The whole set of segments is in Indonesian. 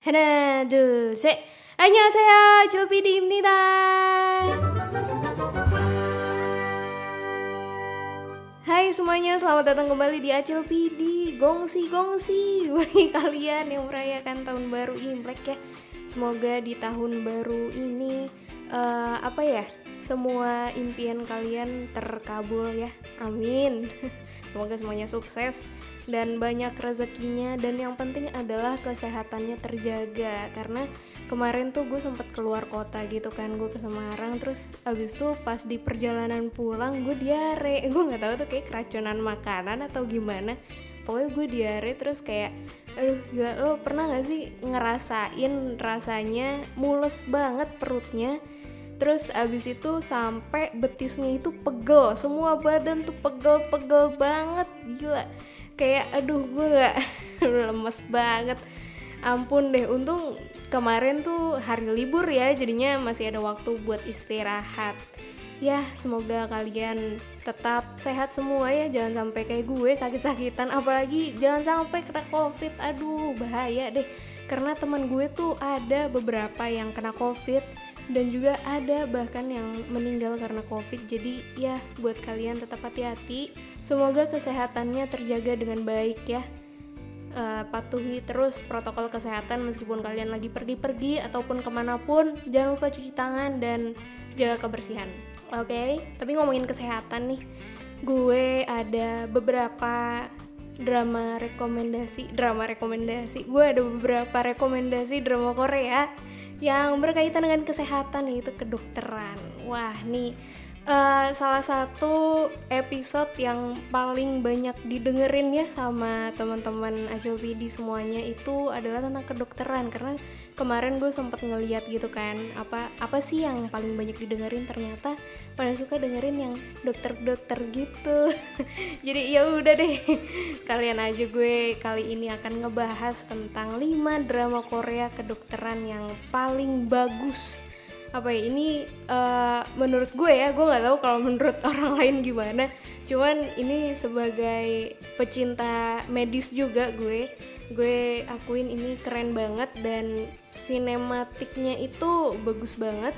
하나, 둘, 셋. 안녕하세요. 조피디입니다. Hai semuanya, selamat datang kembali di Acil PD Gongsi gongsi bagi kalian yang merayakan tahun baru Imlek ya. Semoga di tahun baru ini uh, apa ya? Semua impian kalian terkabul ya. Amin. Semoga semuanya sukses dan banyak rezekinya. Dan yang penting adalah kesehatannya terjaga. Karena kemarin tuh gue sempet keluar kota gitu kan gue ke Semarang. Terus abis itu pas di perjalanan pulang gue diare. Gue nggak tahu tuh kayak keracunan makanan atau gimana. Pokoknya gue diare terus kayak aduh gila lo pernah gak sih ngerasain rasanya mules banget perutnya terus abis itu sampai betisnya itu pegel. Semua badan tuh pegel-pegel banget. Gila. Kayak aduh gue gak lemes banget. Ampun deh untung kemarin tuh hari libur ya jadinya masih ada waktu buat istirahat. Ya semoga kalian tetap sehat semua ya. Jangan sampai kayak gue sakit-sakitan. Apalagi jangan sampai kena covid. Aduh bahaya deh. Karena teman gue tuh ada beberapa yang kena covid dan juga ada bahkan yang meninggal karena covid. Jadi ya buat kalian tetap hati-hati. Semoga kesehatannya terjaga dengan baik ya. Uh, patuhi terus protokol kesehatan meskipun kalian lagi pergi-pergi ataupun ke mana pun. Jangan lupa cuci tangan dan jaga kebersihan. Oke? Okay? tapi ngomongin kesehatan nih gue ada beberapa drama rekomendasi drama rekomendasi. Gue ada beberapa rekomendasi drama Korea yang berkaitan dengan kesehatan yaitu kedokteran. Wah nih uh, salah satu episode yang paling banyak didengerin ya sama teman-teman ACOPD semuanya itu adalah tentang kedokteran. Karena kemarin gue sempet ngeliat gitu kan apa apa sih yang paling banyak didengerin? Ternyata pada suka dengerin yang dokter-dokter gitu. Jadi ya udah deh sekalian aja gue kali ini akan ngebahas tentang 5 drama Korea kedokteran yang paling bagus apa ya ini uh, menurut gue ya gue nggak tahu kalau menurut orang lain gimana. Cuman ini sebagai pecinta medis juga gue gue akuin ini keren banget dan sinematiknya itu bagus banget.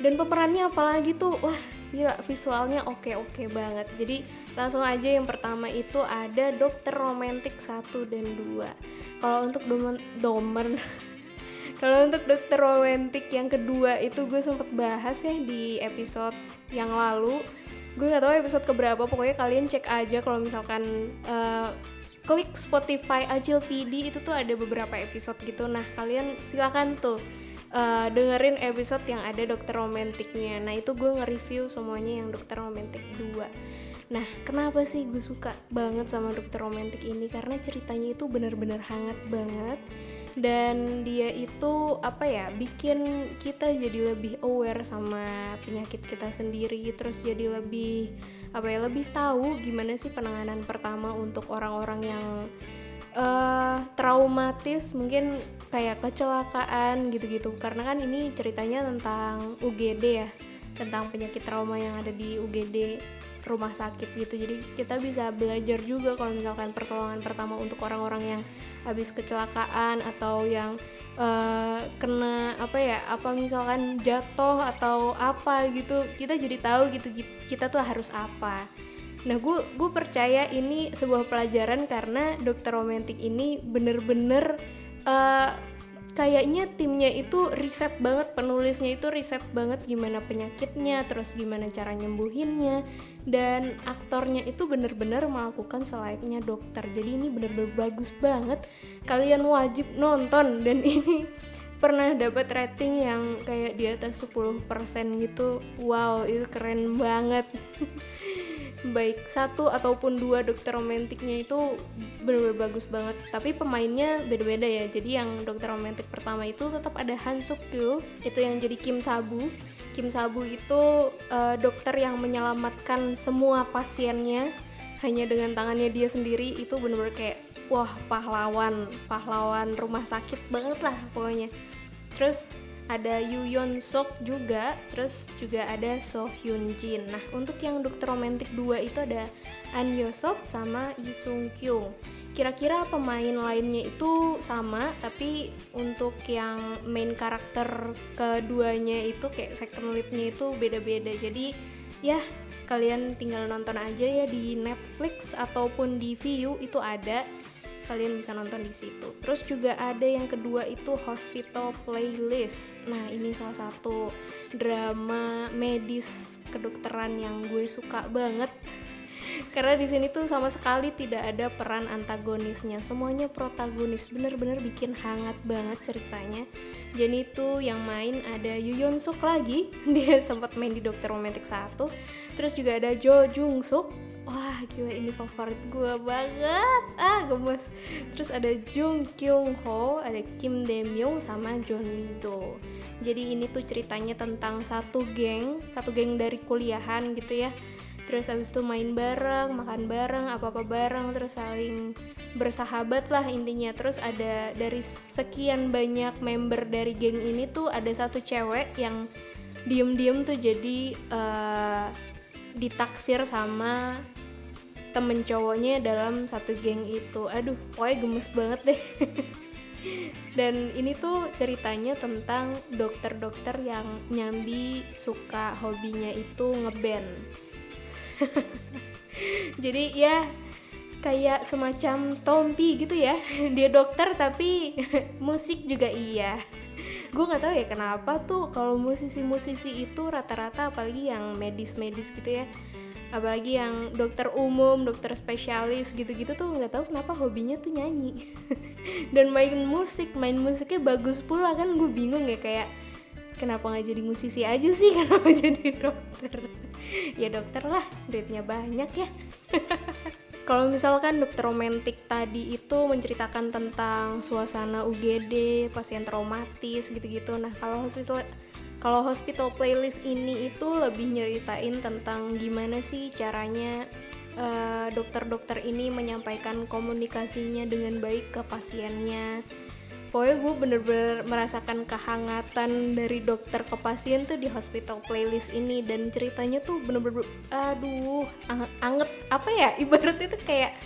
Dan pemerannya apalagi tuh wah gila visualnya oke oke banget. Jadi langsung aja yang pertama itu ada dokter romantik 1 dan 2 kalau untuk domen domen kalau untuk dokter romantik yang kedua itu gue sempet bahas ya di episode yang lalu. Gue nggak tahu episode keberapa pokoknya kalian cek aja kalau misalkan uh, klik Spotify Ajil PD itu tuh ada beberapa episode gitu. Nah kalian silakan tuh uh, dengerin episode yang ada dokter romantiknya. Nah itu gue nge-review semuanya yang dokter romantik 2 Nah, kenapa sih gue suka banget sama dokter romantik ini? Karena ceritanya itu benar-benar hangat banget dan dia itu apa ya bikin kita jadi lebih aware sama penyakit kita sendiri. Terus jadi lebih apa ya lebih tahu gimana sih penanganan pertama untuk orang-orang yang uh, traumatis mungkin kayak kecelakaan gitu-gitu. Karena kan ini ceritanya tentang UGD ya tentang penyakit trauma yang ada di UGD rumah sakit gitu. Jadi kita bisa belajar juga kalau misalkan pertolongan pertama untuk orang-orang yang habis kecelakaan atau yang uh, kena apa ya apa misalkan jatuh atau apa gitu. Kita jadi tahu gitu kita tuh harus apa. Nah gue gue percaya ini sebuah pelajaran karena dokter romantik ini bener-bener uh, kayaknya timnya itu riset banget penulisnya itu riset banget gimana penyakitnya terus gimana cara nyembuhinnya dan aktornya itu bener-bener melakukan selayaknya dokter. Jadi ini bener-bener bagus banget. Kalian wajib nonton dan ini pernah dapat rating yang kayak di atas 10% gitu. Wow itu keren banget baik satu ataupun dua dokter romantiknya itu benar-benar bagus banget. Tapi pemainnya beda-beda ya. Jadi yang dokter romantik pertama itu tetap ada Han Suk Kyo itu yang jadi Kim Sabu. Kim Sabu itu uh, dokter yang menyelamatkan semua pasiennya. Hanya dengan tangannya dia sendiri itu benar-benar kayak wah pahlawan. Pahlawan rumah sakit banget lah pokoknya. Terus ada Yu Yeon Sok juga, terus juga ada So Hyun Jin. Nah, untuk yang dokter romantik 2 itu ada An Sop sama Lee Sung Kyung. kira-kira pemain lainnya itu sama tapi untuk yang main karakter keduanya itu kayak second leadnya itu beda-beda jadi ya kalian tinggal nonton aja ya di Netflix ataupun di Viu itu ada kalian bisa nonton di situ. Terus juga ada yang kedua itu Hospital Playlist. Nah, ini salah satu drama medis kedokteran yang gue suka banget. Karena di sini tuh sama sekali tidak ada peran antagonisnya, semuanya protagonis. Bener-bener bikin hangat banget ceritanya. Jadi itu yang main ada Yu Yeon Suk lagi, dia sempat main di Dokter Romantic 1. Terus juga ada Jo Jung Suk, wah gila ini favorit gue banget. Ah gemes. Terus ada Jung Kyung Ho ada Kim Myung sama John Do jadi ini tuh ceritanya tentang satu geng satu geng dari kuliahan gitu ya. Terus habis itu main bareng makan bareng apa apa bareng terus saling bersahabat lah intinya. Terus ada dari sekian banyak member dari geng ini tuh ada satu cewek yang diem-diem tuh jadi uh, ditaksir sama temen cowoknya dalam satu geng itu. Aduh pokoknya gemes banget deh. Dan ini tuh ceritanya tentang dokter-dokter yang nyambi suka hobinya itu ngeband. Jadi ya kayak semacam Tompi gitu ya. Dia dokter tapi musik juga iya. Gue nggak tahu ya kenapa tuh kalau musisi-musisi itu rata-rata apalagi yang medis-medis gitu ya apalagi yang dokter umum dokter spesialis gitu-gitu tuh nggak tahu kenapa hobinya tuh nyanyi. Dan main musik main musiknya bagus pula kan gue bingung ya kayak kenapa nggak jadi musisi aja sih? Kenapa jadi dokter? Ya dokter lah duitnya banyak ya. Kalau misalkan dokter romantik tadi itu menceritakan tentang suasana UGD pasien traumatis gitu-gitu. Nah kalau hospital kalau hospital playlist ini itu lebih nyeritain tentang gimana sih caranya eh, dokter-dokter uh, ini menyampaikan komunikasinya dengan baik ke pasiennya. Pokoknya gue bener-bener merasakan kehangatan dari dokter ke pasien tuh di hospital playlist ini dan ceritanya tuh bener-bener aduh anget apa ya ibarat itu kayak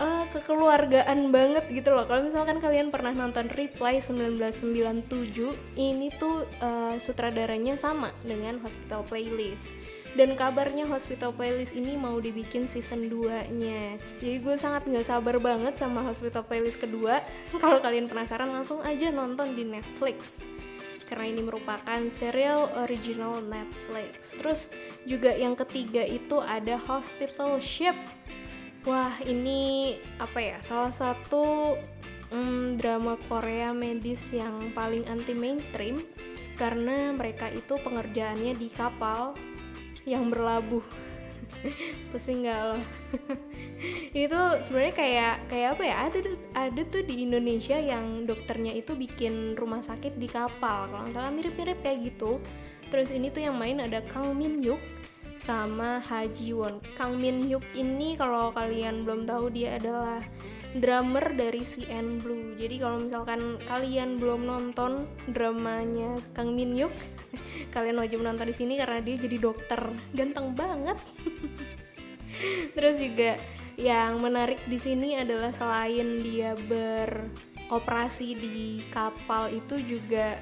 uh, kekeluargaan banget gitu loh. Kalau misalkan kalian pernah nonton Reply 1997, ini tuh uh, sutradaranya sama dengan Hospital Playlist. Dan kabarnya Hospital Playlist ini mau dibikin season 2-nya. Jadi gue sangat nggak sabar banget sama Hospital Playlist kedua. Kalau kalian penasaran langsung aja nonton di Netflix karena ini merupakan serial original Netflix. Terus juga yang ketiga itu ada Hospital Ship Wah, ini apa ya? Salah satu hmm, drama Korea medis yang paling anti mainstream karena mereka itu pengerjaannya di kapal yang berlabuh. Pusing nggak loh? ini sebenarnya kayak kayak apa ya? Ada ada tuh di Indonesia yang dokternya itu bikin rumah sakit di kapal. Kalau misalnya mirip-mirip kayak gitu. Terus ini tuh yang main ada Kang Min Hyuk sama Ha Ji Won. Kang Min Hyuk ini kalau kalian belum tahu dia adalah drummer dari CN Blue. Jadi kalau misalkan kalian belum nonton dramanya Kang Min Hyuk, kalian wajib nonton di sini karena dia jadi dokter ganteng banget. Terus juga yang menarik di sini adalah selain dia beroperasi di kapal itu juga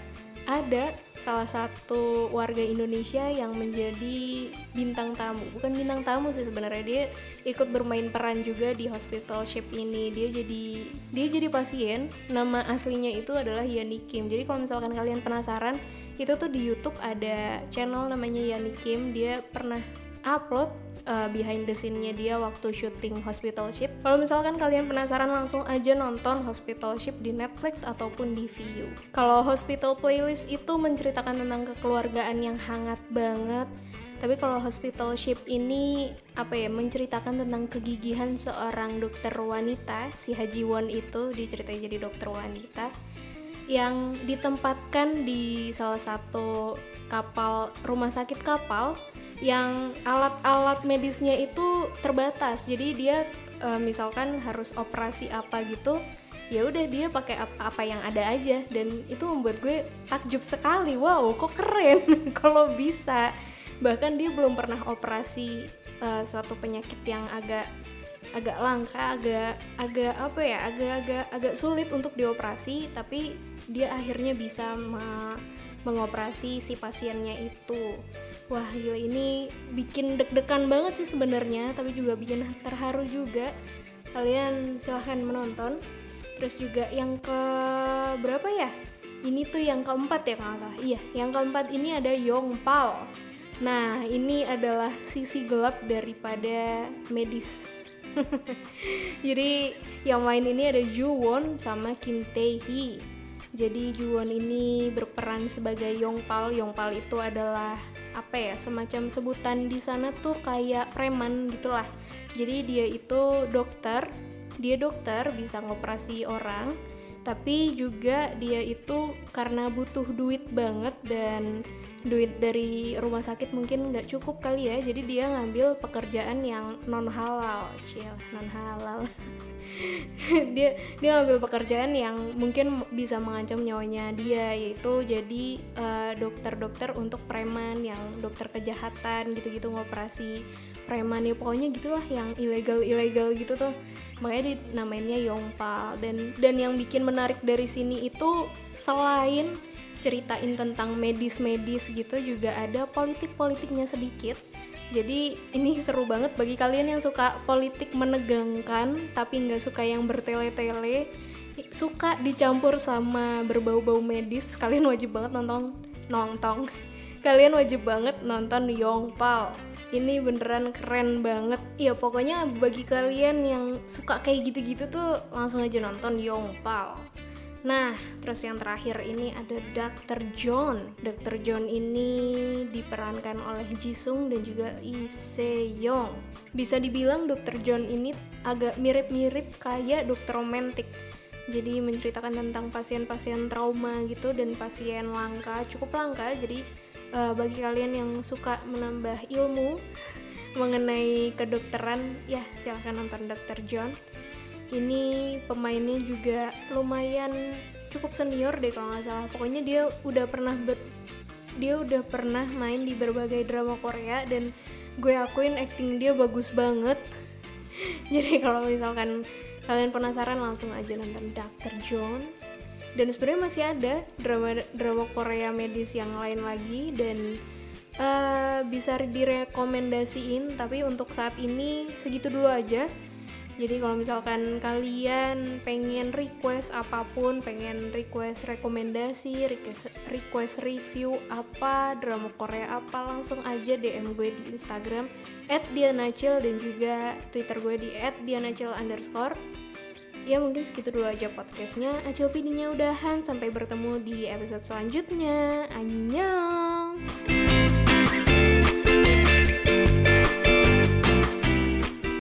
ada salah satu warga Indonesia yang menjadi bintang tamu. Bukan bintang tamu sih sebenarnya dia ikut bermain peran juga di hospital ship ini. Dia jadi dia jadi pasien. Nama aslinya itu adalah Yani Kim. Jadi kalau misalkan kalian penasaran itu tuh di YouTube ada channel namanya Yani Kim. Dia pernah upload uh, behind the scene-nya dia waktu syuting Hospital Ship. Kalau misalkan kalian penasaran langsung aja nonton Hospital Ship di Netflix ataupun di Viu. Kalau Hospital Playlist itu menceritakan tentang kekeluargaan yang hangat banget. Tapi kalau Hospital Ship ini apa ya menceritakan tentang kegigihan seorang dokter wanita si Haji Won itu diceritain jadi dokter wanita yang ditempatkan di salah satu kapal rumah sakit kapal yang alat-alat medisnya itu terbatas. Jadi dia e, misalkan harus operasi apa gitu ya udah dia pakai apa-apa yang ada aja. Dan itu membuat gue takjub sekali. Wow kok keren. Kalau bisa. Bahkan dia belum pernah operasi uh, suatu penyakit yang agak agak langka agak agak apa ya agak agak agak sulit untuk dioperasi. Tapi dia akhirnya bisa me mengoperasi si pasiennya itu wah gila ini bikin deg-degan banget sih sebenarnya tapi juga bikin terharu juga. Kalian silahkan menonton. Terus juga yang ke berapa ya? Ini tuh yang keempat ya kalau salah. Iya yang keempat ini ada Yongpal nah ini adalah sisi gelap daripada medis. Jadi yang main ini ada Ju Won sama Kim Tae Hee jadi Ju Won ini berperan sebagai Yongpal Yongpal itu adalah apa ya semacam sebutan di sana tuh kayak preman gitulah. Jadi dia itu dokter dia dokter bisa ngoperasi orang tapi juga dia itu karena butuh duit banget dan duit dari rumah sakit mungkin nggak cukup kali ya. Jadi dia ngambil pekerjaan yang non halal cil non halal dia dia ngambil pekerjaan yang mungkin bisa mengancam nyawanya dia yaitu jadi uh, dokter-dokter untuk preman yang dokter kejahatan gitu-gitu ngoperasi preman ya. Pokoknya gitulah yang ilegal ilegal gitu tuh. Makanya dinamainnya Yongpal. Dan dan yang bikin menarik dari sini itu selain ceritain tentang medis-medis gitu juga ada politik-politiknya sedikit. Jadi ini seru banget bagi kalian yang suka politik menegangkan tapi nggak suka yang bertele-tele suka dicampur sama berbau-bau medis kalian wajib banget nonton nonton. Kalian wajib banget nonton Yongpal ini beneran keren banget. Ya pokoknya bagi kalian yang suka kayak gitu-gitu tuh langsung aja nonton Yongpal Nah, terus yang terakhir ini ada Dr. John. Dr. John ini diperankan oleh Jisung dan juga Lee Se-young. Bisa dibilang Dr. John ini agak mirip-mirip kayak dokter romantik. Jadi menceritakan tentang pasien-pasien trauma gitu dan pasien langka, cukup langka. Jadi uh, bagi kalian yang suka menambah ilmu mengenai kedokteran ya silahkan nonton Dr. John ini pemainnya juga lumayan cukup senior deh kalau nggak salah. Pokoknya dia udah pernah ber dia udah pernah main di berbagai drama Korea dan gue akuin acting dia bagus banget. Jadi kalau misalkan kalian penasaran langsung aja nonton Dr. John. Dan sebenarnya masih ada drama drama Korea medis yang lain lagi dan uh, bisa direkomendasiin. Tapi untuk saat ini segitu dulu aja jadi kalau misalkan kalian pengen request apa pun pengen request rekomendasi request, request review apa drama Korea apa langsung aja DM gue di Instagram @dianacil dan juga Twitter gue di @dianacil underscore. Ya mungkin segitu dulu aja podcastnya. Acil PD-nya udahan sampai bertemu di episode selanjutnya. Annyeong